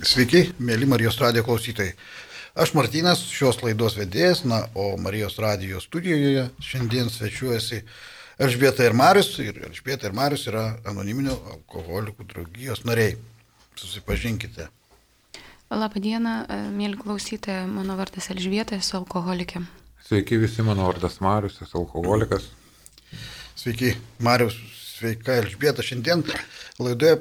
Sveiki, mėly Marijos radijo klausytojai. Aš Martinas, šios laidos vedėjas, na, o Marijos radijo studijoje šiandien svečiuojasi Elžbieta ir Marius. Ir Elžbieta ir Marius yra anoniminio alkoholikų draugijos nariai. Susipažinkite. Labadiena, mėly klausytojai, mano vardas Elžbieta, esu alkoholikė. Sveiki visi, mano vardas Marius, esu alkoholikas. Sveiki, Marius, sveika Elžbieta. Šiandien laidoje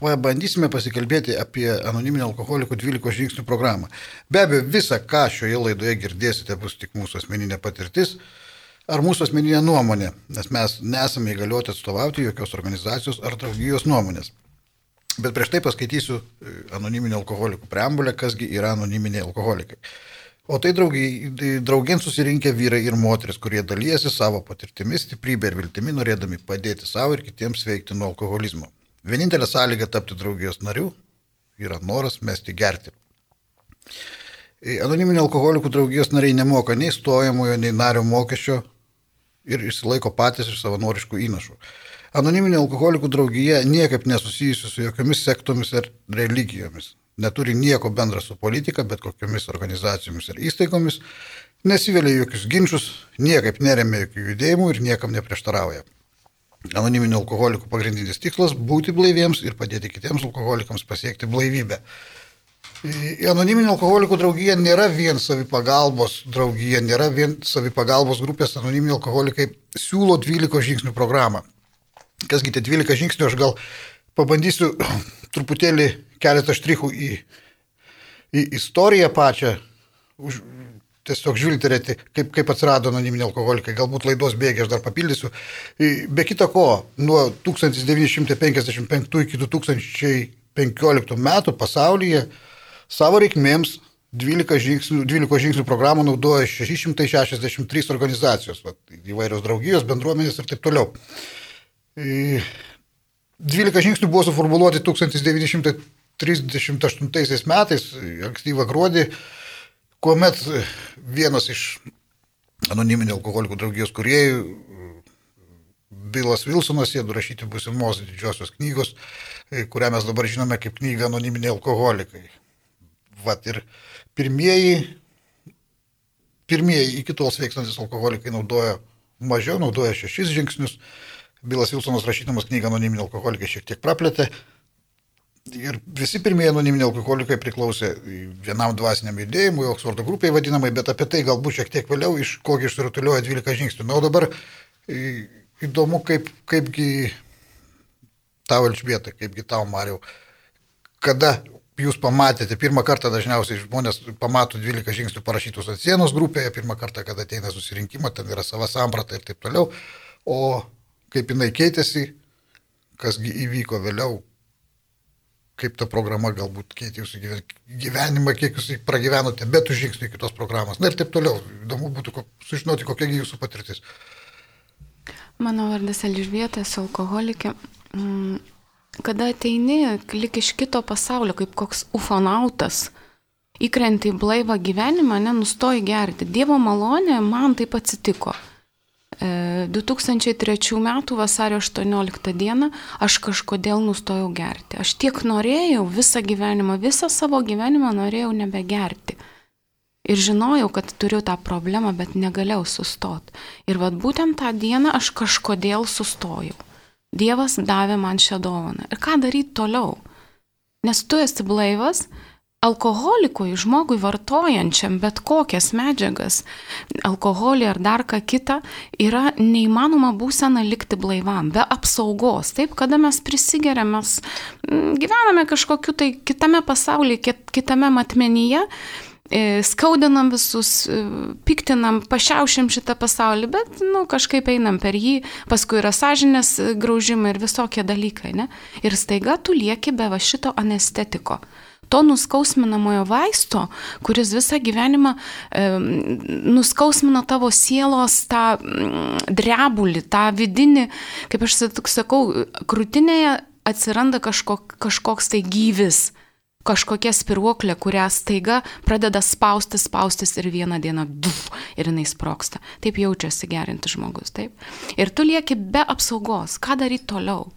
pabandysime pasikalbėti apie anoniminio alkoholikų 12 žingsnių programą. Be abejo, visa, ką šioje laidoje girdėsite, bus tik mūsų asmeninė patirtis ar mūsų asmeninė nuomonė, nes mes nesame įgaliuoti atstovauti jokios organizacijos ar draugijos nuomonės. Bet prieš tai paskaitysiu e, anoniminio alkoholikų preambulę, kasgi yra anoniminiai alkoholikai. O tai draugien susirinkę vyrai ir moteris, kurie dalyjasi savo patirtimis, stiprybė ir viltimi, norėdami padėti savo ir kitiems veikti nuo alkoholizmo. Vienintelė sąlyga tapti draugijos nariu yra noras mesti gerti. Anoniminio alkoholikų draugijos nariai nemoka nei stojamojo, nei nario mokesčio ir išsilaiko patys iš savanoriškų įnašų. Anoniminio alkoholikų draugija niekaip nesusijusi su jokiamis sektomis ar religijomis. Neturi nieko bendra su politika, bet kokiamis organizacijomis ir įstaigomis, nesivelia jokius ginčius, niekaip neremia jokių judėjimų ir niekam neprieštarauja. Anoniminių alkoholikų pagrindinis tikslas - būti blaiviems ir padėti kitiems alkoholikams pasiekti blaivybę. Anoniminio alkoholikų draugija nėra vien savipagalbos draugija, nėra vien savipagalbos grupės, anoniminiai alkoholikai siūlo 12 žingsnių programą. Kasgi tie 12 žingsnių, aš gal pabandysiu truputėlį keletą štrichų į, į istoriją pačią, už, tiesiog žvilgterėti, kaip, kaip atsirado anoniminiai alkoholikai. Galbūt laidos bėgiai aš dar papildysiu. Be kita ko, nuo 1955 iki 2015 metų pasaulyje savo reikmėms 12 žingsnių, 12 žingsnių programą naudoja 663 organizacijos, va, įvairios draugijos, bendruomenės ir taip toliau. 12 žingsnių buvo suformuoluoti 1938 metais, ankstyvą gruodį, kuomet vienas iš anoniminio alkoholikų draugijos kuriejų, Bilas Vilsonas, jie rašyti būsimos didžiosios knygos, kurią mes dabar žinome kaip knygą Anoniminiai alkoholikai. Vat ir pirmieji, pirmieji iki tol sveikstantis alkoholikai naudoja mažiau, naudoja šešis žingsnius. Bilas Vilsonas rašydamas knygą Anoniminiai alkoholikai šiek tiek praplėtė Ir visi pirmieji anoniminiai alkoholikai priklausė vienam dvasiniam judėjimui, Oksfordo grupiai vadinamai, bet apie tai galbūt šiek tiek vėliau, iš kokį išsirutulioja 12 žingsnių. Na, o dabar įdomu, kaip, kaipgi tau Elžbieta, kaipgi tau Mariau, kada jūs pamatėte, pirmą kartą dažniausiai žmonės pamato 12 žingsnių parašytus ant sienos grupėje, pirmą kartą, kada ateina susirinkimą, ten yra sava samprata ir taip toliau, o kaip jinai keitėsi, kasgi įvyko vėliau, kaip ta programa galbūt keitė jūsų gyvenimą, kiek jūs pragyvenote, bet už žingsnį kitos programos. Na ir taip toliau. Įdomu būtų sužinoti, kokia jūsų patirtis. Mano vardas Elžbieta, esu alkoholikė. Mm, kada ateini, lik iš kito pasaulio, kaip koks ufonautas, įkrenti į blaivą gyvenimą, nenustoji gerti. Dievo malonė man taip atsitiko. 2003 m. vasario 18 d. aš kažkodėl nustojau gerti. Aš tiek norėjau visą gyvenimą, visą savo gyvenimą norėjau nebegerti. Ir žinojau, kad turiu tą problemą, bet negalėjau sustoti. Ir vad būtent tą dieną aš kažkodėl sustojau. Dievas davė man šią dovaną. Ir ką daryti toliau? Nes tu esi blaivas, alkoholikui, žmogui vartojančiam bet kokias medžiagas, alkoholį ar dar ką kitą, yra neįmanoma būsena likti blaivam, be apsaugos. Taip, kada mes prisigeriam, mes mm, gyvename kažkokiu tai kitame pasaulyje, kitame matmenyje, e, skaudinam visus, e, piktinam, pašiaušiam šitą pasaulį, bet, nu, kažkaip einam per jį, paskui yra sąžinės graužimai ir visokie dalykai, ne? Ir staiga tu lieki be va šito anestetiko to nuskausminamojo vaisto, kuris visą gyvenimą e, nuskausmina tavo sielos tą mm, drebulį, tą vidinį, kaip aš sakau, krūtinėje atsiranda kažkok, kažkoks tai gyvis kažkokia spiruoklė, kurią staiga pradeda spausti, spaustis ir vieną dieną duf, ir jinai sproksta. Taip jaučiasi gerinti žmogus, taip. Ir tu lieki be apsaugos, ką daryti toliau.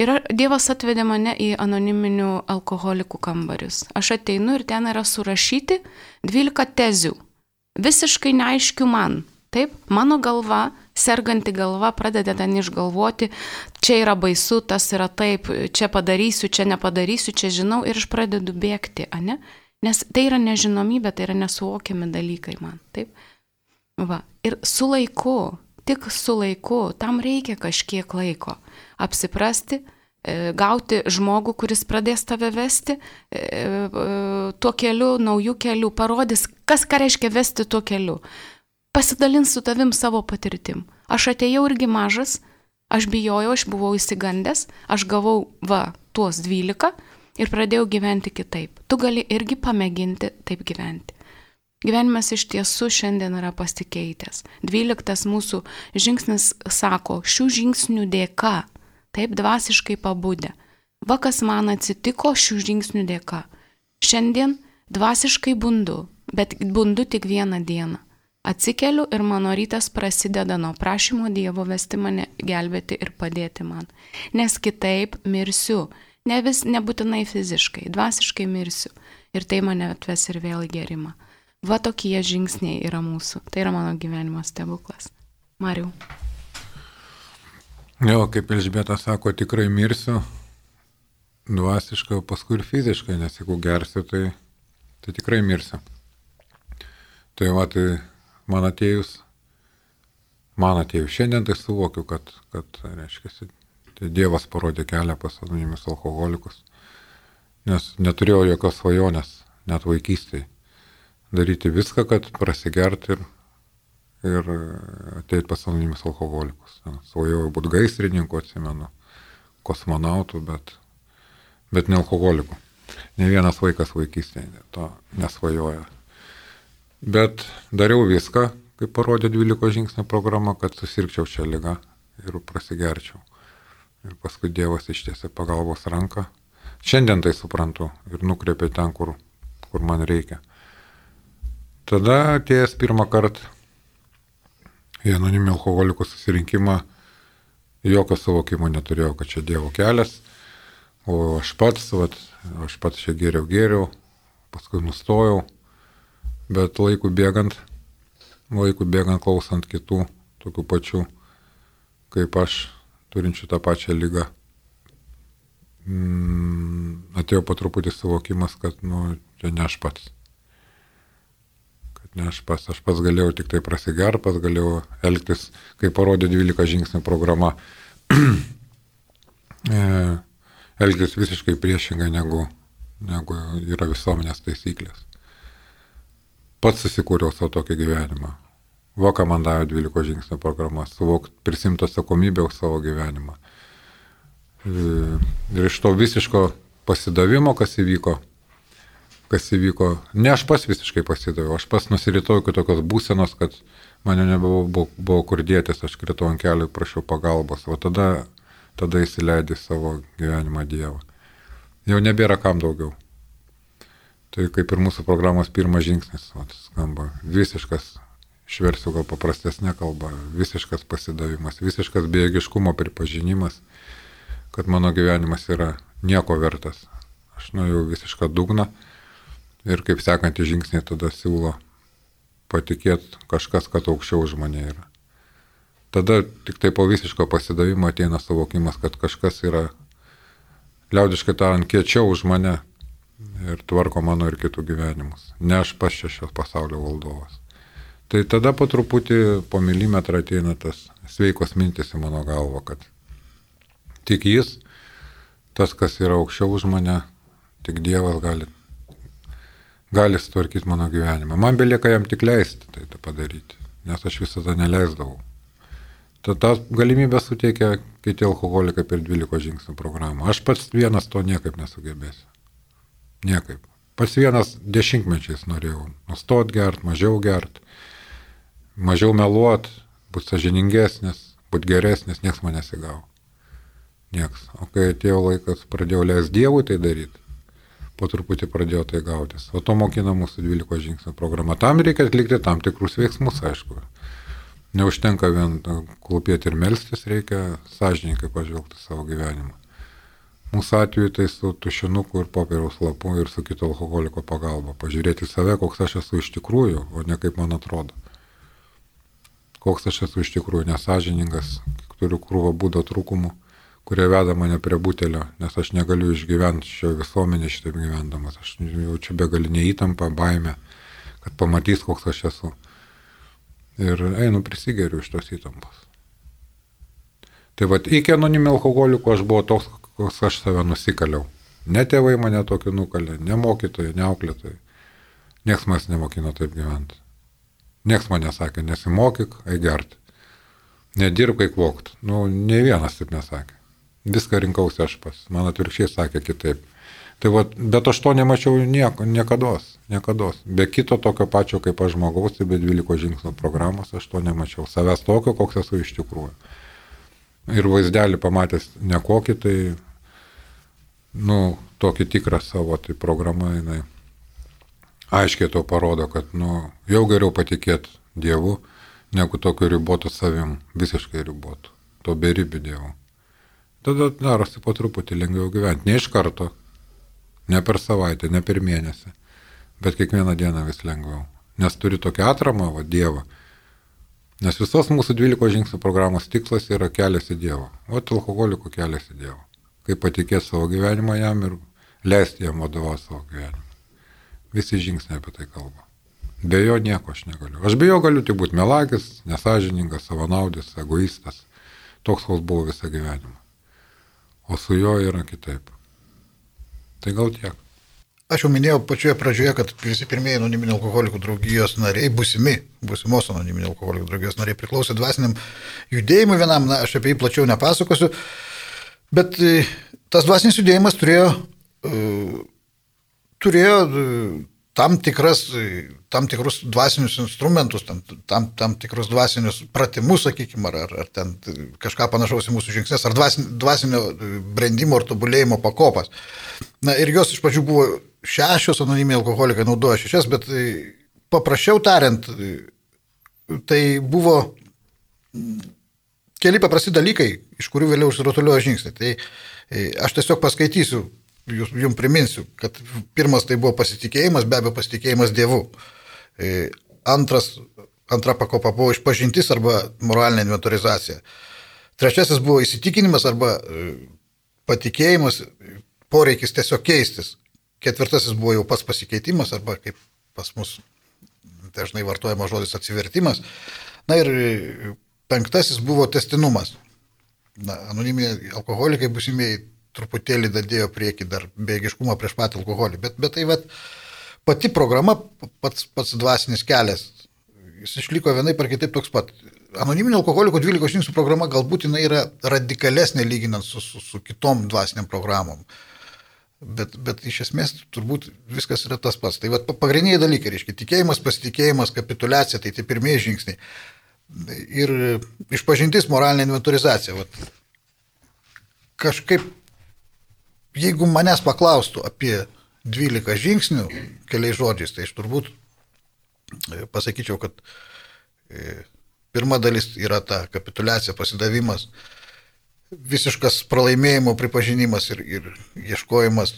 Ir Dievas atvedė mane į anoniminių alkoholikų kambarius. Aš ateinu ir ten yra surašyti 12 tezių. Visiškai neaiškių man. Taip, mano galva, serganti galva pradeda ten išgalvoti, čia yra baisu, tas yra taip, čia padarysiu, čia nepadarysiu, čia žinau ir aš pradedu bėgti, ane? Nes tai yra nežinomybė, tai yra nesuvokiami dalykai man. Taip. Va. Ir su laiku, tik su laiku, tam reikia kažkiek laiko apsiprasti, e, gauti žmogų, kuris pradės tave vesti e, e, tuo keliu, naujų kelių, parodys, kas ką reiškia vesti tuo keliu pasidalins su tavim savo patirtim. Aš atėjau irgi mažas, aš bijojau, aš buvau įsigandęs, aš gavau, va, tuos 12 ir pradėjau gyventi kitaip. Tu gali irgi pamėginti taip gyventi. Gyvenimas iš tiesų šiandien yra pasikeitęs. Dvyliktas mūsų žingsnis sako, šių žingsnių dėka, taip dvasiškai pabūdė. Va kas man atsitiko šių žingsnių dėka. Šiandien dvasiškai bundu, bet bundu tik vieną dieną. Atsikeliu ir mano rytas prasideda nuo prašymo Dievo vesti mane, gelbėti ir padėti man. Nes kitaip mirsiu. Ne vis, nebūtinai fiziškai, dvasiškai mirsiu. Ir tai mane atves ir vėl į gerimą. Va tokie žingsniai yra mūsų. Tai yra mano gyvenimo stebuklas. Mariu. Jo, kaip Elžbieta sako, tikrai mirsiu. Dvasiškai, o paskui ir fiziškai, nes jeigu gersiu, tai, tai tikrai mirsiu. Tai va, tai man atėjus, man atėjus šiandien tai suvokiu, kad, kad reiškia, tai Dievas parodė kelią pas anonimius alkoholikus, nes neturėjau jokios svajonės, net vaikystėje, daryti viską, kad prasigert ir, ir ateit pas anonimius alkoholikus. Svajojau būti gaisrininku, atsimenu, kosmonautų, bet, bet ne alkoholikų. Ne vienas vaikas vaikystėje to nesvajoja. Bet dariau viską, kaip parodė 12 žingsnių programa, kad susirgčiau šią lygą ir prasigerčiau. Ir paskui Dievas ištiesė pagalbos ranką. Šiandien tai suprantu ir nukreipė ten, kur, kur man reikia. Tada atėjęs pirmą kartą į anoniminį alkoholikų susirinkimą, jokio suvokimo neturėjau, kad čia Dievo kelias. O aš pats, vat, aš pats čia geriau geriau, paskui nustojau bet laikų bėgant, laikų bėgant klausant kitų, tokių pačių, kaip aš, turinčių tą pačią lygą, mm, atėjo po truputį suvokimas, kad, nu, čia ne aš pats. Aš pats, aš pats galėjau tik tai prasiger, pats galėjau elgtis, kaip parodė 12 žingsnių programa, e, elgtis visiškai priešingai negu, negu yra visuomenės taisyklės pats susikūriau savo tokį gyvenimą. Va, ką man davė 12 žingsnių programa, suvokti, prisimti atsakomybę už savo gyvenimą. Ir iš to visiško pasidavimo, kas įvyko, kas įvyko, ne aš pas visiškai pasidaviau, aš pas nusiritau iki tokios būsenos, kad mane nebuvo buvo, buvo kur dėtis, aš kritau ant kelių ir prašiau pagalbos, o tada, tada įsileidai savo gyvenimą Dievą. Jau nebėra kam daugiau. Tai kaip ir mūsų programos pirmas žingsnis, o, skamba visiškas, išversiu gal paprastesnė kalba, visiškas pasidavimas, visiškas bejėgiškumo pripažinimas, kad mano gyvenimas yra nieko vertas. Aš nuėjau visišką dugną ir kaip sekantį žingsnį tada siūlo patikėti kažkas, kad aukščiau už mane yra. Tada tik tai po visiško pasidavimo ateina suvokimas, kad kažkas yra, liaudiškai tariant, kiečiau už mane, ir tvarko mano ir kitų gyvenimus. Ne aš pas šešios pasaulio valdovas. Tai tada po truputį, po milimetrą ateina tas sveikos mintis į mano galvą, kad tik jis, tas, kas yra aukščiau už mane, tik Dievas gali, gali sutvarkyti mano gyvenimą. Man belieka jam tik leisti tai, tai padaryti, nes aš visada neleisdavau. Tad tą galimybę suteikia kiti alkoholikai per 12 žingsnių programą. Aš pats vienas to niekaip nesugebėsiu. Niekaip. Pas vienas dešimtmečiais norėjau nustot gert, mažiau gert, mažiau meluot, būti sažiningesnis, būti geresnis, niekas manęs įgavo. Niekas. O kai atėjo laikas, pradėjau leisti Dievui tai daryti, po truputį pradėjo tai gautis. O to mokina mūsų 12 žingsnių programa. Tam reikia atlikti tam tikrus veiksmus, aišku. Neužtenka vien klūpėti ir melstis, reikia sąžininkai pažvelgti savo gyvenimą. Mūsų atveju tai su tušinuku ir popieriaus lapu ir su kito alkoholiko pagalba. Pažiūrėti save, koks aš esu iš tikrųjų, o ne kaip man atrodo. Koks aš esu iš tikrųjų nesažiningas, turiu krūvą būdo trūkumų, kurie veda mane prie butelio, nes aš negaliu išgyventi šio visuomenė šitaip gyvendamas. Aš jaučiu begalinę įtampą, baimę, kad pamatys, koks aš esu. Ir einu prisigeriu iš tos įtampos. Tai vad, iki anonimio alkoholiko aš buvau toks, koks aš save nusikaliau. Ne tėvai mane tokiu nukalė, ne mokytojai, ne auklėtojai. Niekas manęs nemokino taip gyventi. Niekas mane sakė, nesimokyk, eigert. Nedirb, kai kvokt. Nu, ne vienas taip nesakė. Viską rinkausi aš pas. Man atvirkščiai sakė kitaip. Tai va, bet aš to nemačiau nieko, niekada, niekada. Be kito tokio pačio kaip aš žmogaus, tai be 12 žingsnių programos aš to nemačiau. Savęs tokio, koks esu iš tikrųjų. Ir vaizdelį pamatęs nekokį, tai nu, tokį tikrą savo, tai programa jinai aiškiai to parodo, kad nu, jau geriau patikėti Dievu, negu tokiu ribotu savim, visiškai ribotu, to beribių Dievu. Tada darosi po truputį lengviau gyventi. Ne iš karto, ne per savaitę, ne per mėnesį, bet kiekvieną dieną vis lengviau. Nes turi tokią atramą, va, Dievą. Nes visos mūsų 12 žingsnių programos tikslas yra kelias į Dievą. O alkoholikų kelias į Dievą kaip patikėti savo gyvenimą jam ir leisti jam vadovauti savo gyvenimą. Visi žingsniai apie tai kalba. Be jo nieko aš negaliu. Aš be jo galiu tik būti melagis, nesažiningas, savanaudis, egoistas. Toks, koks buvo visą gyvenimą. O su juo yra kitaip. Tai gal tiek. Aš jau minėjau pačioje pradžioje, kad visi pirmieji anoniminio alkoholikų draugijos nariai, busimi, busimos anoniminio alkoholikų draugijos nariai priklausė dvasiniam judėjimui vienam, na, aš apie jį plačiau nepasakosiu. Bet e, tas dvasinis judėjimas turėjo, e, turėjo e, tam, tikras, tam tikrus dvasinius instrumentus, tam, tam, tam tikrus dvasinius pratimus, sakykime, ar, ar ten kažką panašaus į mūsų žingsnės, ar dvasinio, dvasinio brandimo ar tobulėjimo pakopas. Na ir jos iš pradžių buvo šešios, anonimiai alkoholikai naudojo šešias, bet paprasčiau tariant, tai buvo keli paprasti dalykai, iš kurių vėliau išsirutuliojo žingsniai. Tai e, aš tiesiog paskaitysiu, jūs, jums priminsiu, kad pirmas tai buvo pasitikėjimas, be abejo pasitikėjimas Dievu. E, antras, antra pakopa buvo išpažintis arba moralinė inventorizacija. Trečiasis buvo įsitikinimas arba e, patikėjimas, poreikis tiesiog keistis. Ketvirtasis buvo jau pats pasikeitimas arba kaip pas mus dažnai vartojamas žodis atsivertimas. Na ir Penktasis buvo testinumas. Na, anoniminiai alkoholikai busimieji truputėlį dadėjo prieki dar bėgiškumą prieš patį alkoholį, bet, bet tai vat, pati programa, pats, pats dvasinis kelias, jis išliko vienai par kitaip toks pat. Anoniminio alkoholiko 12 žingsnių programa galbūt jinai yra radikalesnė lyginant su, su, su kitom dvasiniam programom. Bet, bet iš esmės turbūt viskas yra tas pats. Tai vat, pagrindiniai dalykai, reiškia, tikėjimas, pasitikėjimas, kapitulacija, tai tai pirmieji žingsniai ir išpažintis moralinė inventorizacija. Vat, kažkaip, jeigu manęs paklaustų apie 12 žingsnių keliais žodžiais, tai aš turbūt e, pasakyčiau, kad e, pirma dalis yra ta kapitulacija, pasidavimas, visiškas pralaimėjimo pripažinimas ir, ir ieškojimas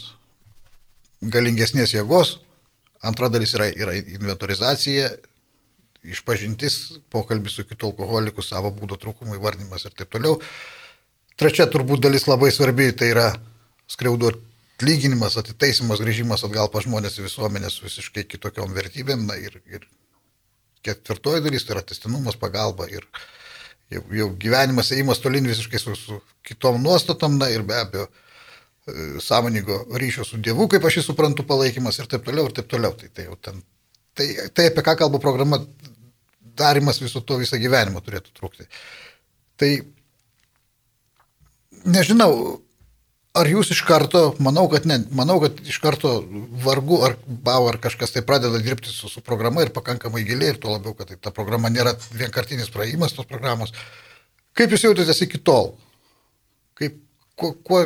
galingesnės jėgos. Antra dalis yra, yra inventorizacija, išpažintis, pokalbis su kitu alkoholiku, savo būdo trūkumų įvardymas ir taip toliau. Trečia turbūt dalis labai svarbi, tai yra skriaudo atlyginimas, atitaisimas, grįžimas atgal pa žmonės į visuomenę su visiškai kitokiom vertybėm. Na, ir, ir ketvirtoji dalis tai yra testinumas, pagalba ir jau, jau gyvenimas ėjimas tolin visiškai su, su kitom nuostatom, na ir be abejo e, sąmoningo ryšio su Dievu, kaip aš jį suprantu, palaikymas ir taip toliau, ir taip toliau. Tai, tai ten, tai, tai apie ką kalba programa, darimas viso to visą gyvenimą turėtų trukti. Tai nežinau, ar jūs iš karto, manau, kad ne, manau, kad iš karto vargu ar bau ar kažkas tai pradeda dirbti su, su programa ir pakankamai giliai ir tuo labiau, kad tai, ta programa nėra vienkartinis praėjimas tos programos. Kaip jūs jautėtės iki tol? Kaip, kuo, kuo,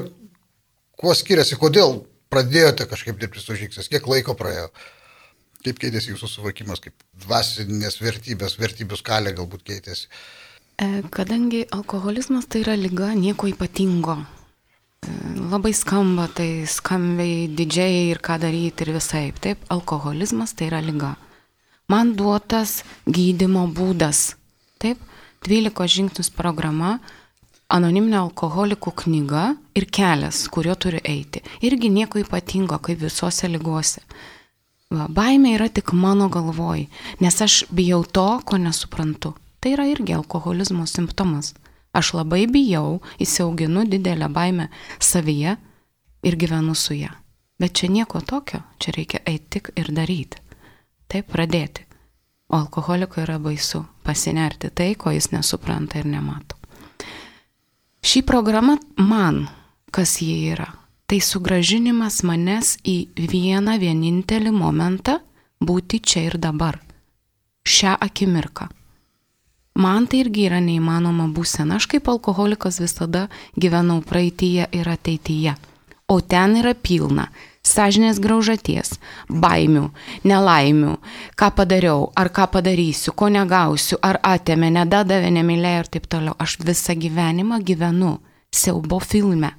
kuo skiriasi, kodėl pradėjote kažkaip dirbti su žingsnis, kiek laiko praėjo? Kaip keitėsi jūsų suvokimas, kaip dvasinės vertybės, vertybių skalė galbūt keitėsi? E, kadangi alkoholizmas tai yra lyga nieko ypatingo. Labai skamba, tai skambiai, didžiai ir ką daryti ir visai. Taip, alkoholizmas tai yra lyga. Man duotas gydimo būdas. Taip, 12 žingsnius programa, anoniminė alkoholikų knyga ir kelias, kuriuo turiu eiti. Irgi nieko ypatingo, kaip visose lygose. Va, baimė yra tik mano galvoj, nes aš bijau to, ko nesuprantu. Tai yra irgi alkoholizmo simptomas. Aš labai bijau, įsiauginu didelę baimę savyje ir gyvenu su ją. Bet čia nieko tokio, čia reikia eiti tik ir daryti. Taip pradėti. O alkoholiko yra baisu pasinerti tai, ko jis nesupranta ir nemato. Šį programą man, kas jie yra, tai sugražinimas manęs į vieną vienintelį momentą būti čia ir dabar. Šią akimirką. Man tai irgi yra neįmanoma būsena. Aš kaip alkoholikas visada gyvenau praeitįje ir ateityje. O ten yra pilna sąžinės graužaties, baimių, nelaimių, ką padariau, ar ką padarysiu, ko negausiu, ar atėmė, nedadavė, nemylėjo ir taip toliau. Aš visą gyvenimą gyvenu siaubo filme.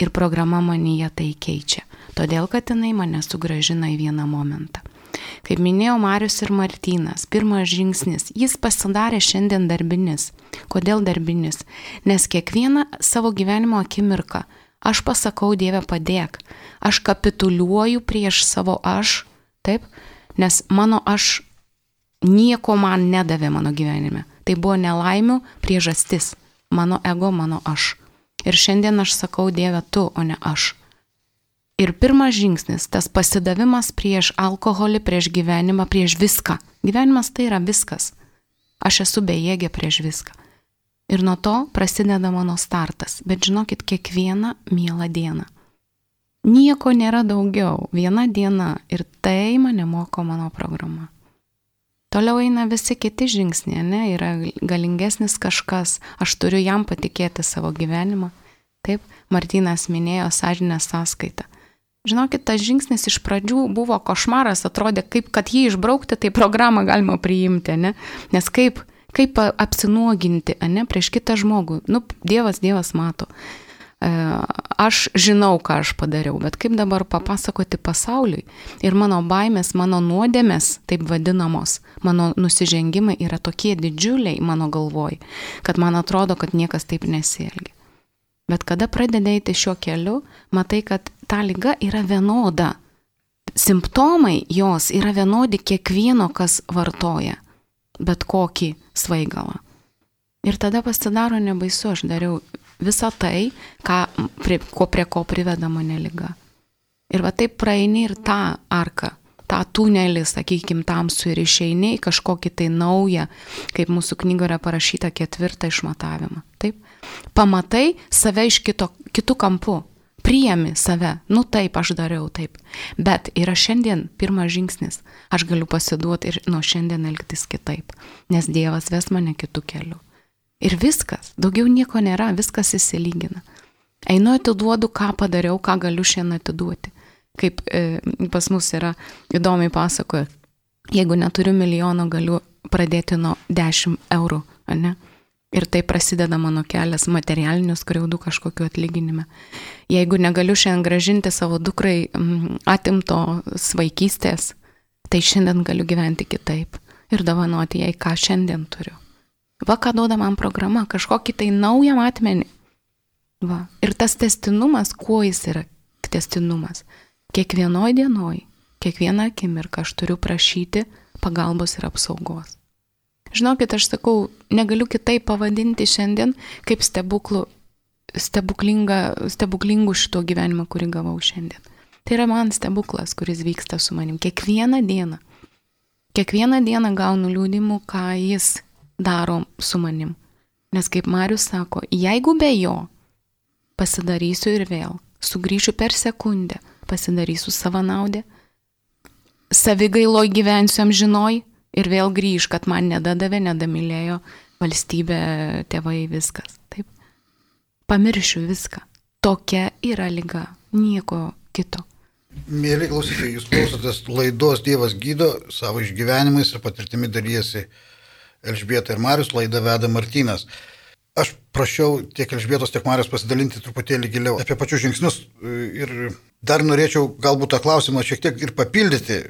Ir programa manyje tai keičia. Todėl, kad jinai mane sugražina į vieną momentą. Kaip minėjo Marius ir Martynas, pirmas žingsnis, jis pasidarė šiandien darbinis. Kodėl darbinis? Nes kiekvieną savo gyvenimo akimirką aš pasakau Dievę padėk, aš kapituliuoju prieš savo aš, taip, nes mano aš nieko man nedavė mano gyvenime. Tai buvo nelaimių priežastis, mano ego, mano aš. Ir šiandien aš sakau Dieve tu, o ne aš. Ir pirmas žingsnis - tas pasidavimas prieš alkoholį, prieš gyvenimą, prieš viską. Gyvenimas tai yra viskas. Aš esu bejėgė prieš viską. Ir nuo to prasideda mano startas. Bet žinokit, kiekvieną mielą dieną. Nieko nėra daugiau. Viena diena. Ir tai mane moko mano programa. Toliau eina visi kiti žingsniai, ne? Yra galingesnis kažkas. Aš turiu jam patikėti savo gyvenimą. Taip, Martinas minėjo sąžinę sąskaitą. Žinokit, tas žingsnis iš pradžių buvo košmaras, atrodė, kaip kad jį išbraukti, tai programą galima priimti, ne? Nes kaip, kaip apsinuoginti, ne, prieš kitą žmogų. Nu, Dievas, Dievas mato. E, aš žinau, ką aš padariau, bet kaip dabar papasakoti pasauliui. Ir mano baimės, mano nuodėmės, taip vadinamos, mano nusižengimai yra tokie didžiuliai mano galvoj, kad man atrodo, kad niekas taip nesielgia. Bet kada pradedi eiti šiuo keliu, matai, kad ta lyga yra vienoda. Simptomai jos yra vienodi kiekvieno, kas vartoja bet kokį svaigalą. Ir tada pasidaro nebaisu, aš dariau visą tai, ką, prie, ko prie ko priveda mane lyga. Ir va taip praeini ir tą arką, tą tunelį, sakykim, tamsų ir išeini į kažkokį tai naują, kaip mūsų knygoje yra parašyta, ketvirtą išmatavimą. Taip? Pamatai save iš kito, kitų kampų priemi save, nu taip, aš dariau taip. Bet yra šiandien pirmas žingsnis, aš galiu pasiduoti ir nuo šiandien elgtis kitaip, nes Dievas ves mane kitų kelių. Ir viskas, daugiau nieko nėra, viskas įsilygina. Einu atiduodu, ką padariau, ką galiu šiandien atiduoti. Kaip e, pas mus yra įdomiai pasakoja, jeigu neturiu milijono, galiu pradėti nuo 10 eurų, ne? Ir tai prasideda mano kelias materialinių skriaudų kažkokiu atlyginime. Jeigu negaliu šiandien gražinti savo dukrai atimto vaikystės, tai šiandien galiu gyventi kitaip ir dovanoti jai, ką šiandien turiu. Va, ką duoda man programa, kažkokį tai naują matmenį. Va. Ir tas testinumas, kuo jis yra testinumas? Kiekvienoj dienoj, kiekvieną akimirką aš turiu prašyti pagalbos ir apsaugos. Žinokit, aš sakau, negaliu kitaip pavadinti šiandien kaip stebuklų, stebuklingų šito gyvenimo, kurį gavau šiandien. Tai yra man stebuklas, kuris vyksta su manim kiekvieną dieną. Kiekvieną dieną gaunu liūdimų, ką jis daro su manim. Nes kaip Marius sako, jeigu be jo pasidarysiu ir vėl, sugrįšiu per sekundę, pasidarysiu savanaudę, savigailo gyvensiu amžinoj, ir vėl grįž, kad man nedadavė, nedamylėjo valstybė, tėvai, viskas. Taip. Pamiršiu viską. Tokia yra lyga, nieko kito. Mėly klausytojai, jūs klausotės laidos Dievas gydo, savo išgyvenimais ir patirtimi dalyjasi Elžbieta ir Marius, laidą veda Martynas. Aš prašiau tiek Elžbietos, tiek Marijos pasidalinti truputėlį giliau apie pačius žingsnius ir dar norėčiau galbūt tą klausimą šiek tiek ir papildyti,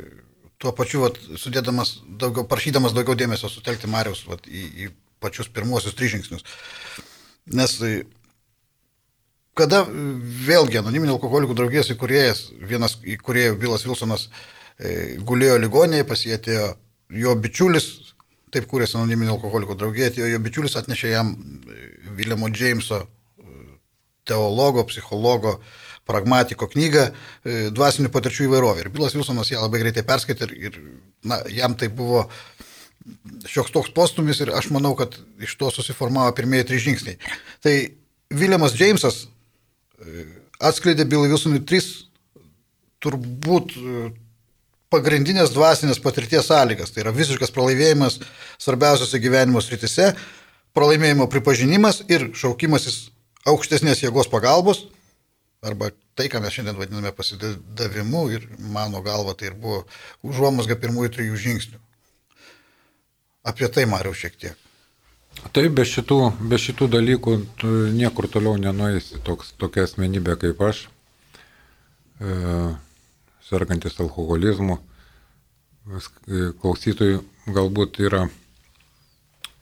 tuo pačiu vat, sudėdamas daugiau, prašydamas daugiau dėmesio sutelkti Marijos vat, į, į pačius pirmuosius tris žingsnius. Nes kada vėlgi anoniminio alkoholikų draugijos įkūrėjas, vienas įkūrėjų Vilas Vilsonas e, gulėjo ligonėje, pasijėtėjo jo bičiulis, taip kūrėsi anoniminio alkoholikų draugija, atėjo jo bičiulis, atnešė jam Viljamo Džeimso teologo, psichologo, pragmatiko knygą Dvasinių patirčių įvairovė. Ir Bilas Vilsonas ją labai greitai perskaitė ir, ir na, jam tai buvo šioks toks postumis ir aš manau, kad iš to susiformavo pirmieji trys žingsniai. Tai Viljamas Džeimsas atskleidė Bilai Vilsonui tris turbūt pagrindinės dvasinės patirties sąlygas. Tai yra visiškas pralaimėjimas svarbiausiose gyvenimo sritise, pralaimėjimo pripažinimas ir šaukimasis aukštesnės jėgos pagalbos, arba tai, ką mes šiandien vadiname pasidavimu ir mano galva tai ir buvo užuomasga pirmųjų trijų žingsnių. Apie tai mariau šiek tiek. Taip, be šitų, be šitų dalykų niekur toliau nenueisi, toks, tokia asmenybė kaip aš. E, sergantis alkoholizmu. Klausytojui galbūt yra e,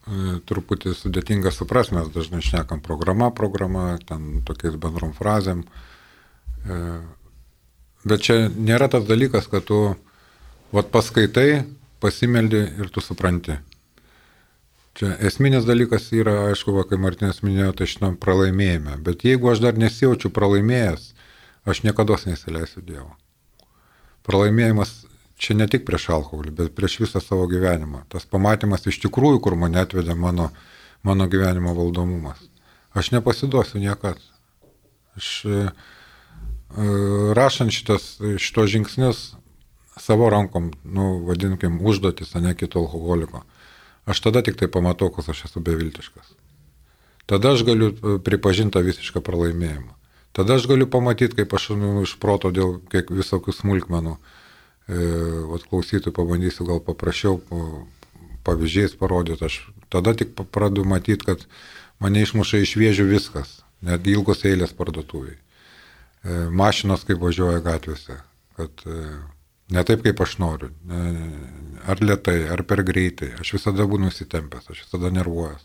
truputį sudėtinga suprasti, mes dažnai šnekam programa, programa, ten tokiais bendrom frazėm. E, bet čia nėra tas dalykas, kad tu vat paskaitai, pasimeldi ir tu supranti. Čia esminis dalykas yra, aišku, va, kai Martinas minėjo, tai šitam pralaimėjime. Bet jeigu aš dar nesijaučiu pralaimėjęs, aš niekada nesileisiu Dievo. Pralaimėjimas čia ne tik prieš alkoholį, bet prieš visą savo gyvenimą. Tas pamatymas iš tikrųjų, kur mane atvedė mano, mano gyvenimo valdomumas. Aš nepasiduosiu niekad. Aš e, e, rašant šitas, šitos žingsnius savo rankom, nu, vadinkim, užduotis, o ne kito alkoholiko, aš tada tik tai pamatau, kad aš esu beviltiškas. Tada aš galiu e, pripažinti visišką pralaimėjimą. Tada aš galiu pamatyti, kaip aš nu, iš proto dėl visokių smulkmenų, e, vat klausytų pabandysiu gal paprašiau pavyzdžiais parodyti, aš tada tik pradedu matyti, kad mane išmuša iš vėžių viskas, net ilgos eilės parduotuviai. E, mašinos kaip važiuoja gatvėse, kad e, ne taip, kaip aš noriu, ar lietai, ar per greitai, aš visada būnu įsitempęs, aš visada nervuojas.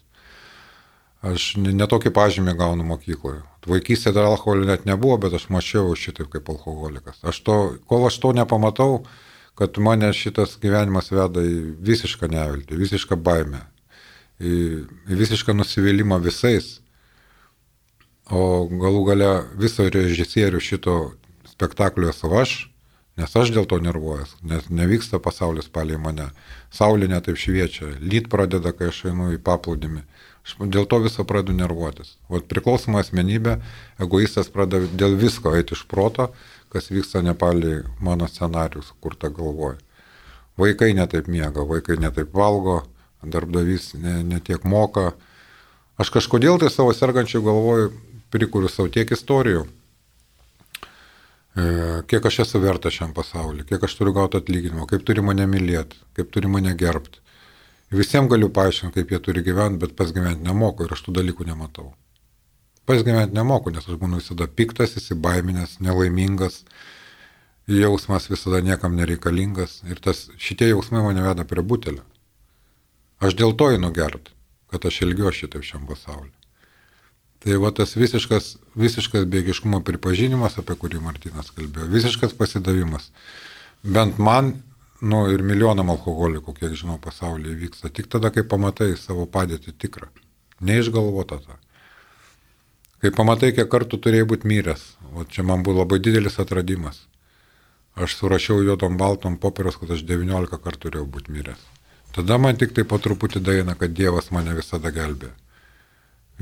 Aš netokį pažymį gaunu mokykloje. Vaikystėje dar alkoholio net nebuvo, bet aš mačiau šitaip kaip alkoholikas. Aš to, kol aš to nepamatau, kad mane šitas gyvenimas veda į visišką neviltį, visišką baimę, į, į visišką nusivylimą visais. O galų gale viso režisierių šito spektaklio esu aš, nes aš dėl to nervuojas, nes nevyksta pasaulis palei mane. Saulė netaip šviečia, lyt pradeda, kai aš einu į paplūdimį. Aš dėl to viso pradedu nervuotis. O priklausoma asmenybė, egoistas pradeda dėl visko eiti iš proto, kas vyksta nepaliai mano scenarius, kur ta galvoja. Vaikai netaip miega, vaikai netaip valgo, darbdavys netiek ne moka. Aš kažkodėl tai savo sergančių galvoju, prikuriu savo tiek istorijų, e, kiek aš esu vertas šiam pasauliu, kiek aš turiu gauti atlyginimą, kaip turi mane mylėti, kaip turi mane gerbti. Visiems galiu paaiškinti, kaip jie turi gyventi, bet pas gyventi nemoku ir aš tų dalykų nematau. Pas gyventi nemoku, nes aš būnu visada piktas, įsibaiminęs, nelaimingas, jausmas visada niekam nereikalingas ir tas, šitie jausmai mane veda prie butelio. Aš dėl to einu gert, kad aš ilgiuosi šitaip šiam pasauliu. Tai va tas visiškas, visiškas bėgiškumo pripažinimas, apie kurį Martinas kalbėjo, visiškas pasidavimas. Bent man nu ir milijonam alkoholikų, kiek žinau, pasaulyje vyksta. Tik tada, kai pamatai savo padėtį tikrą, neišgalvota tą. Kai pamatai, kiek kartų turėjai būti myręs, o čia man buvo labai didelis atradimas. Aš surašiau juodom baltom popieriaus, kad aš 19 kartų turėjau būti myręs. Tada man tik tai po truputį daina, kad Dievas mane visada gelbė.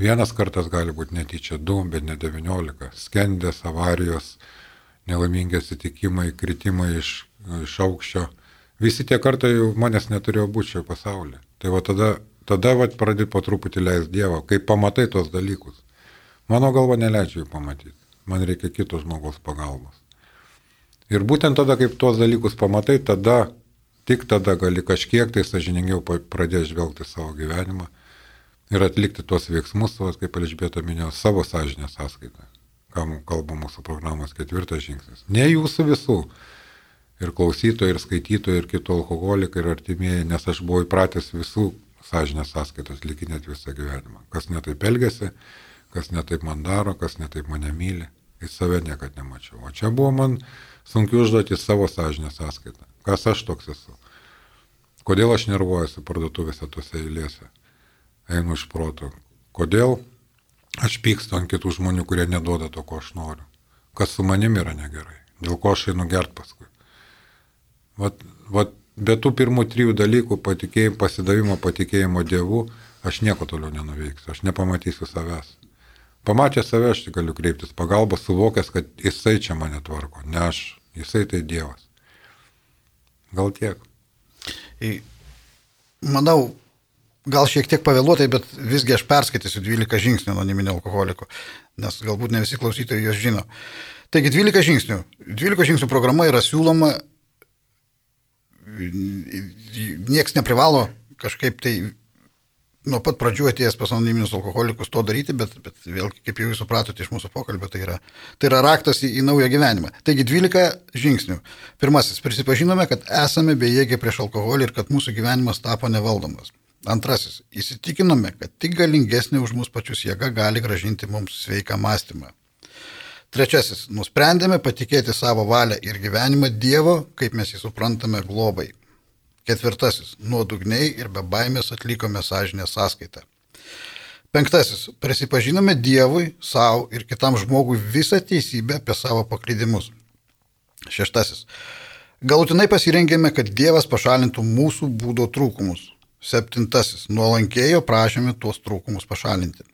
Vienas kartas gali būti netyčia du, bet ne 19. Skendės, avarijos, nelaimingi atsitikimai, kritimai iš, iš aukščio visi tie kartai jau manęs neturėjo būti šio pasaulyje. Tai va tada, tada va pradėti po truputį leis Dievą, kai pamatai tos dalykus. Mano galva neleidžia jų pamatyti. Man reikia kito žmogaus pagalbos. Ir būtent tada, kaip tuos dalykus pamatai, tada, tik tada gali kažkiek tai sažiningiau pradėti žvelgti savo gyvenimą, ir atlikti tuos veiksmus, vat, kaip Elžbieta minėjo, savo sąžinę sąskaitą, kam kalba mūsų programos ketvirtas žingsnis. Ne jūsų visų. Ir klausytojai, ir skaitytojai, ir kitų alkoholikai, ir artimieji, nes aš buvau įpratęs visų sąžinės sąskaitos likinėti visą gyvenimą. Kas netaip elgesi, kas netaip man daro, kas netaip mane myli. Į save niekada nemačiau. O čia buvo man sunkiu užduoti savo sąžinės sąskaitą. Kas aš toks esu? Kodėl aš nervuojuosi parduotuvėse tose eilėse? Einu iš proto. Kodėl aš pykstu ant kitų žmonių, kurie neduoda to, ko aš noriu? Kas su manim yra negerai? Dėl ko aš einu gert paskui? Vat, vat, be tų pirmų trijų dalykų - patikėjimo, pasidavimo, patikėjimo Dievu - aš nieko toliau nenuveiksiu, aš nepamatysiu savęs. Pamatęs save aš galiu kreiptis pagalbą, suvokęs, kad jisai čia mane tvarko, ne aš, jisai tai Dievas. Gal tiek. Manau, gal šiek tiek pavėluotai, bet visgi aš perskaitysiu 12 žingsnių anoniminio alkoholiko, nes galbūt ne visi klausytojai juos žino. Taigi 12 žingsnių. 12 žingsnių programa yra siūloma, nieks neprivalo kažkaip tai nuo pat pradžių atėjęs pas anoniminius alkoholikus to daryti, bet, bet vėlgi, kaip jau jūs supratote iš mūsų pokalbio, tai yra, tai yra raktas į, į naują gyvenimą. Taigi 12 žingsnių. Pirmasis, prisipažinome, kad esame bejėgiai prieš alkoholį ir kad mūsų gyvenimas tapo nevaldomas. Antrasis, įsitikinome, kad tik galingesnė už mus pačius jėga gali gražinti mums sveiką mąstymą. Trečiasis, nusprendėme patikėti savo valią ir gyvenimą Dievo, kaip mes jį suprantame, globai. Ketvirtasis, nuodugniai ir be baimės atlikome sąžinę sąskaitą. Penktasis, prisipažinome Dievui, savo ir kitam žmogui visą teisybę apie savo paklydimus. Šeštasis, galutinai pasirengėme, kad Dievas pašalintų mūsų būdo trūkumus. Septintasis, nuolankėjo prašėme tuos trūkumus pašalinti.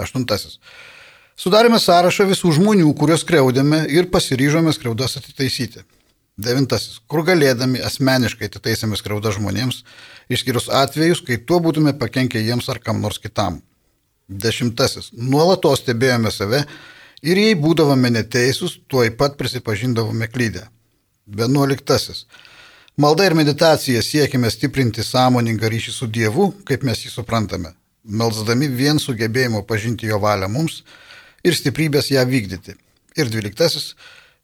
Aštuntasis, sudarėme sąrašą visų žmonių, kuriuos kreudėme ir pasiryžome skriaudas atitaisyti. Devintasis. Kur galėdami asmeniškai atitaisėme skriaudą žmonėms, išskyrus atvejus, kai tuo būtume pakenkę jiems ar kam nors kitam. Dešimtasis. Nuolatos stebėjome save ir jei būdavome neteisūs, tuoj pat prisipažindavome klydę. Vienuoliktasis. Malda ir meditacija siekime stiprinti sąmoningą ryšį su Dievu, kaip mes jį suprantame, melzdami vien sugebėjimo pažinti jo valią mums ir stiprybės ją vykdyti. Ir dvyliktasis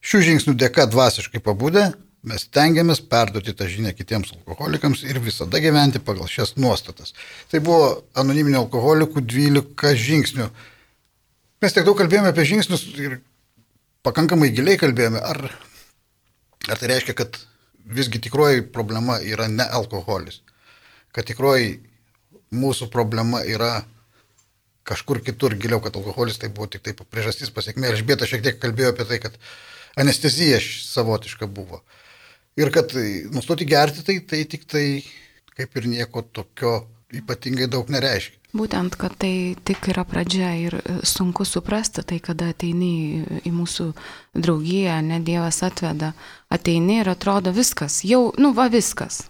Šių žingsnių dėka dvasiškai pabudę mes tengiamės perduoti tą žinią kitiems alkoholikams ir visada gyventi pagal šias nuostatas. Tai buvo anoniminio alkoholikų 12 žingsnių. Mes tiek daug kalbėjome apie žingsnius ir pakankamai giliai kalbėjome. Ar, ar tai reiškia, kad visgi tikroji problema yra ne alkoholis? Kad tikroji mūsų problema yra kažkur kitur giliau, kad alkoholis tai buvo tik tai priežastis pasiekmė. Ir Žbėta šiek tiek kalbėjo apie tai, kad anestezija savotiška buvo. Ir kad nustoti gerti, tai, tai tik tai kaip ir nieko tokio ypatingai daug nereiškia. Būtent, kad tai tik yra pradžia ir sunku suprasti tai, kada ateini į mūsų draugiją, ne Dievas atveda, ateini ir atrodo viskas, jau, nu va viskas.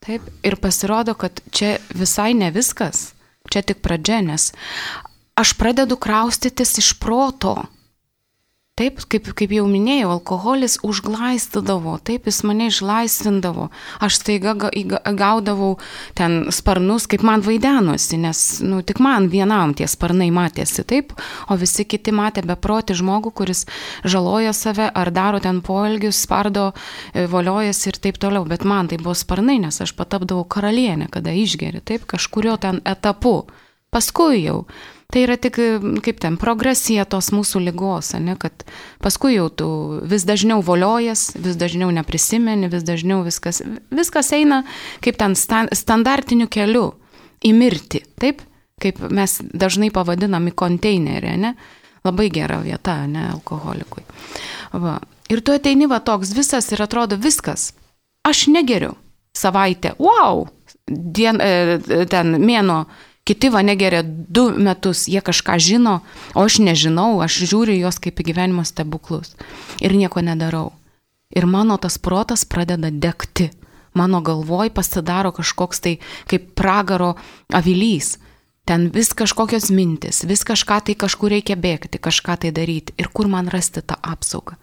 Taip, ir pasirodo, kad čia visai ne viskas, čia tik pradžia, nes aš pradedu kraustytis iš proto Taip, kaip, kaip jau minėjau, alkoholis užglaistydavo, taip jis mane išlaisvindavo. Aš staiga gaudavau ten sparnus, kaip man vaidenosi, nes nu, tik man vienam tie sparnai matėsi, taip, o visi kiti matė beproti žmogų, kuris žaloja save ar daro ten poelgius, spardo, e, voliojasi ir taip toliau. Bet man tai buvo sparnai, nes aš patapdavau karalienę, kada išgeri, taip, kažkurio ten etapu. Paskui jau Tai yra tik kaip ten progresija tos mūsų lygos, ne, kad paskui jau tu vis dažniau voliojas, vis dažniau neprisimeni, vis dažniau viskas, viskas eina kaip ten standartiniu keliu į mirtį, taip, kaip mes dažnai pavadinam į konteinerį, ne, labai gera vieta, ne, alkoholikui. Va. Ir tu ateini va toks visas ir atrodo viskas, aš negeriu savaitę, wow, dien, e, ten mėno Kiti va negeria du metus, jie kažką žino, o aš nežinau, aš žiūriu juos kaip į gyvenimo stebuklus ir nieko nedarau. Ir mano tas protas pradeda degti. Mano galvoj pasidaro kažkoks tai kaip pragaro avilys. Ten vis kažkokios mintis, vis kažką tai kažkur reikia bėgti, kažką tai daryti. Ir kur man rasti tą apsaugą?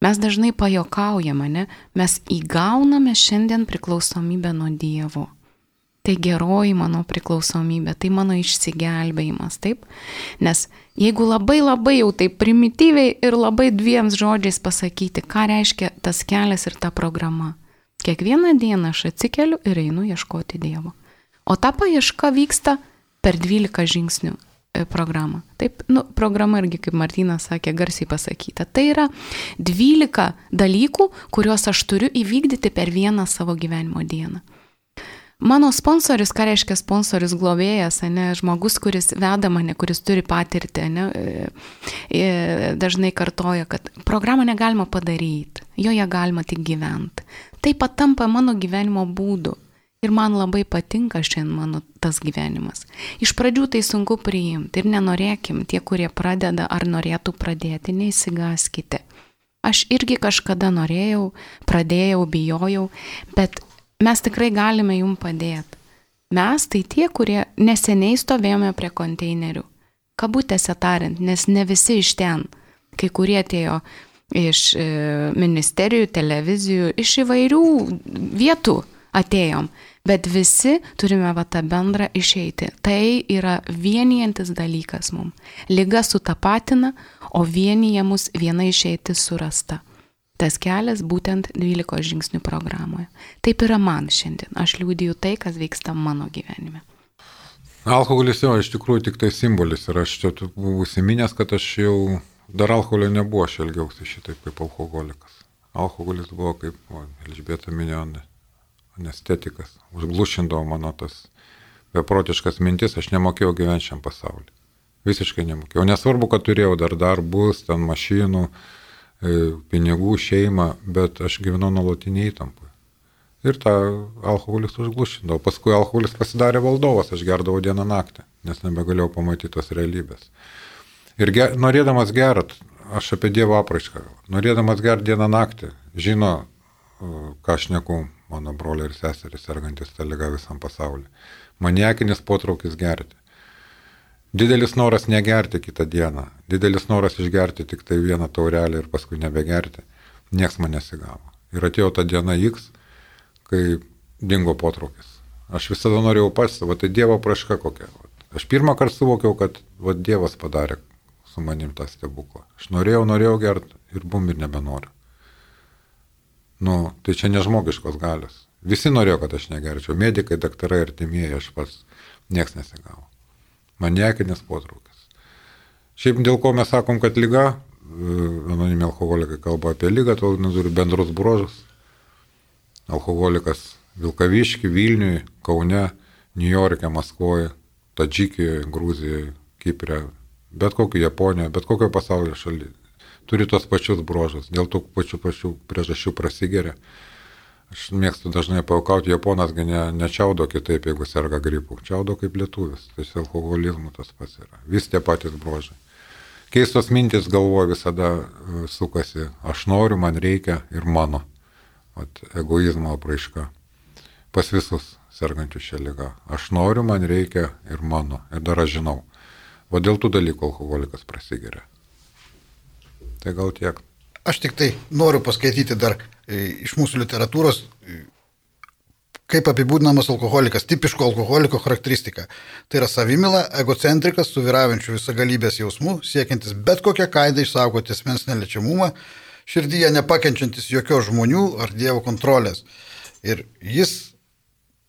Mes dažnai pajokaujame, ne? Mes įgauname šiandien priklausomybę nuo Dievo. Tai geroji mano priklausomybė, tai mano išsigelbėjimas, taip? Nes jeigu labai labai jau taip primityviai ir labai dviems žodžiais pasakyti, ką reiškia tas kelias ir ta programa. Kiekvieną dieną aš atsikeliu ir einu ieškoti Dievo. O ta paieška vyksta per 12 žingsnių e, programą. Taip, nu, programa irgi, kaip Martinas sakė, garsiai pasakyta. Tai yra 12 dalykų, kuriuos aš turiu įvykdyti per vieną savo gyvenimo dieną. Mano sponsorius, ką reiškia sponsorius globėjas, ne, žmogus, kuris veda mane, kuris turi patirtį, ne, e, e, dažnai kartoja, kad programą negalima padaryti, joje galima tik gyventi. Tai patampa mano gyvenimo būdu. Ir man labai patinka šiandien mano tas gyvenimas. Iš pradžių tai sunku priimti ir nenorėkim, tie, kurie pradeda ar norėtų pradėti, neįsigaskite. Aš irgi kažkada norėjau, pradėjau, bijojau, bet mes tikrai galime jum padėti. Mes tai tie, kurie neseniai stovėjome prie konteinerių. Kabutėse tariant, nes ne visi iš ten. Kai kurie atėjo iš e, ministerijų, televizijų, iš įvairių vietų atėjom. Bet visi turime va tą bendrą išeiti. Tai yra vienijantis dalykas mums. Liga sutapatina, o vienyje mus viena išeiti surasta tas kelias būtent 12 žingsnių programoje. Taip yra man šiandien. Aš liūdiju tai, kas vyksta mano gyvenime. Alkoholis jau iš tikrųjų tik tai simbolis ir aš čia buvau įsiminęs, kad aš jau dar alkoholio nebuvo, aš elgiausi šitaip kaip alkoholikas. Alkoholis buvo kaip, o, Elžbieta minėjo, anestetikas, užglušindavo mano tas beprotiškas mintis, aš nemokėjau gyventi šiam pasauliu. Visiškai nemokėjau. Nesvarbu, kad turėjau dar darbus, ten mašinų, E, pinigų, šeimą, bet aš gyvenau nuolatiniai įtampoje. Ir tą alkoholis užglušindavo. Paskui alkoholis pasidarė valdovas, aš gerdavau dieną naktį, nes nebegalėjau pamatyti tos realybės. Ir ger, norėdamas gert, aš apie Dievo apraišką, norėdamas gert dieną naktį, žino, e, ką aš neku, mano broliai ir seserys, sergantis tą lygą visam pasauliu. Maniakinis potraukis gerti. Didelis noras negerti kitą dieną, didelis noras išgerti tik tai vieną taurelį ir paskui nebegerti, nieks man nesigavo. Ir atėjo ta diena X, kai dingo potraukis. Aš visada norėjau pats, va tai Dievo praška kokia. Aš pirmą kartą suvokiau, kad va, Dievas padarė su manim tą stebuklą. Aš norėjau, norėjau gerti ir bum ir nebenoriu. Nu, tai čia nežmogiškos galios. Visi norėjo, kad aš negerčiau. Medikai, daktarai, artimieji, aš pats. Niekas nesigavo maniakinis potraukis. Šiaip dėl ko mes sakom, kad lyga, e, anonimi alkoholikai kalba apie lygą, to neturi bendrus bruožus. Alkoholikas Vilkaviški, Vilniui, Kaune, Niujorke, Maskvoje, Tadžikijoje, Gruzijoje, Kiprė, bet kokio Japonijoje, bet kokio pasaulio šalyje. Turi tos pačius bruožus, dėl tų pačių pačių priežasčių prasigeria. Aš mėgstu dažnai paukauti, japonas ne, nečiaudo kitaip, jeigu serga gripu. Čiaudo kaip lietuvis, tai su alkoholizmu tas pats yra. Vis tie patys brožai. Keistos mintis galvoje visada e, sukasi, aš noriu, man reikia ir mano. Vat, egoizmo apraiška. Pas visus sergančių šią lygą. Aš noriu, man reikia ir mano. Ir dar aš žinau. O dėl tų dalykų alkoholikas prasigeria. Tai gal tiek. Aš tik tai noriu paskaityti dar iš mūsų literatūros, e, kaip apibūdinamas alkoholikas, tipiško alkoholiko charakteristika. Tai yra savimila, egocentrikas, su vyraujančiu visagalybės jausmu, siekiantis bet kokią kaidą išsaugoti asmens neliečiamumą, širdyje nepakenčiantis jokios žmonių ar dievo kontrolės. Ir jis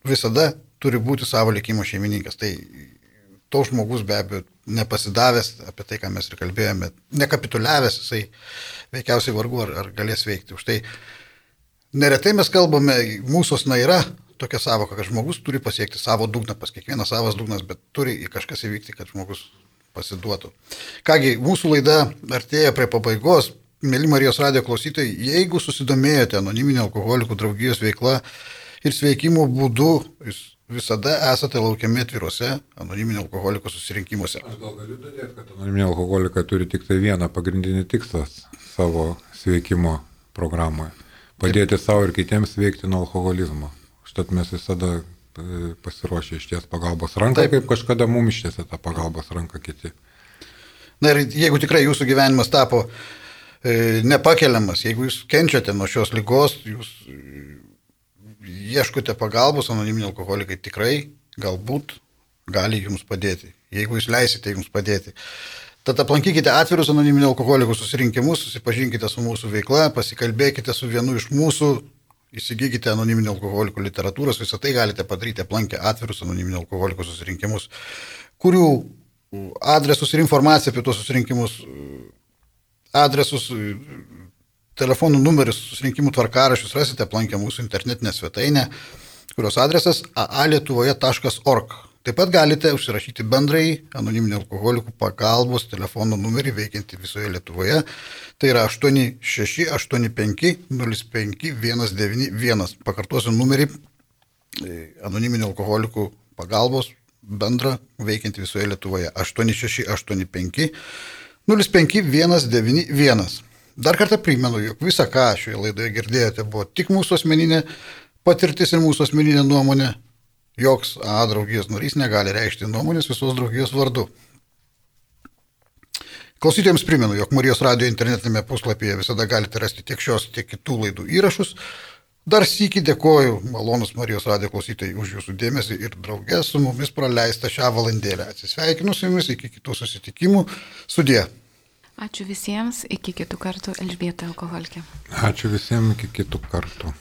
visada turi būti savo likimo šeimininkas. Tai toks žmogus be abejo nepasidavęs, apie tai, ką mes ir kalbėjome, nekapituliavęs, jisai veikiausiai vargu ar, ar galės veikti. Už tai neretai mes kalbame, mūsų osna yra tokia savoka, kad žmogus turi pasiekti savo dugną, pas kiekvieną savas dugnas, bet turi kažkas įvykti, kad žmogus pasiduotų. Kągi, mūsų laida artėja prie pabaigos. Mėly Marijos radio klausytojai, jeigu susidomėjote anoniminio alkoholikų draugijos veikla ir sveikimo būdu, jūs visada esate laukiami atviruose anoniminio alkoholiko susirinkimuose. Aš gal galiu dadėti, kad anoniminio alkoholika turi tik tai vieną pagrindinį tikslą savo sveikimo programoje - padėti Taip. savo ir kitiems veikti nuo alkoholizmo. Štat mes visada e, pasiruošę išties pagalbos ranką, Taip. kaip kažkada mums ištiesė tą pagalbos ranką kiti. Na ir jeigu tikrai jūsų gyvenimas tapo e, nepakeliamas, jeigu jūs kenčiate nuo šios lygos, jūs ieškote pagalbos, anoniminiai alkoholikai tikrai galbūt gali jums padėti, jeigu jūs leisite jums padėti. Tad aplankykite atvirus anoniminių alkoholikų susirinkimus, susipažinkite su mūsų veikla, pasikalbėkite su vienu iš mūsų, įsigykite anoniminių alkoholikų literatūros, visą tai galite padaryti aplankę atvirus anoniminių alkoholikų susirinkimus, kurių adresus ir informaciją apie tuos susirinkimus, adresus, telefonų numerius, susirinkimų tvarkarašius rasite aplankę mūsų internetinę svetainę, kurios adresas aalietuvoje.org. Taip pat galite užsirašyti bendrai anoniminio alkoholikų pagalbos telefono numerį veikiantį visoje Lietuvoje. Tai yra 8685-05191. Pakartosiu numerį e, anoniminio alkoholikų pagalbos bendrą veikiantį visoje Lietuvoje. 8685-05191. Dar kartą primenu, jog visa, ką šioje laidoje girdėjote, buvo tik mūsų asmeninė patirtis ir mūsų asmeninė nuomonė. Joks A draugijos narys negali reikšti nuomonės visos draugijos vardu. Klausytėjams primenu, jog Marijos radio internetinėme puslapyje visada galite rasti tiek šios, tiek kitų laidų įrašus. Dar sįki dėkoju, malonus Marijos radio klausytojai, už jūsų dėmesį ir draugę su mumis praleistą šią valandėlę. Atsisveikinu su jumis iki kitų susitikimų. Sudė. Ačiū visiems, iki kitų kartų Elžbieta alkoholikė. Ačiū visiems, iki kitų kartų.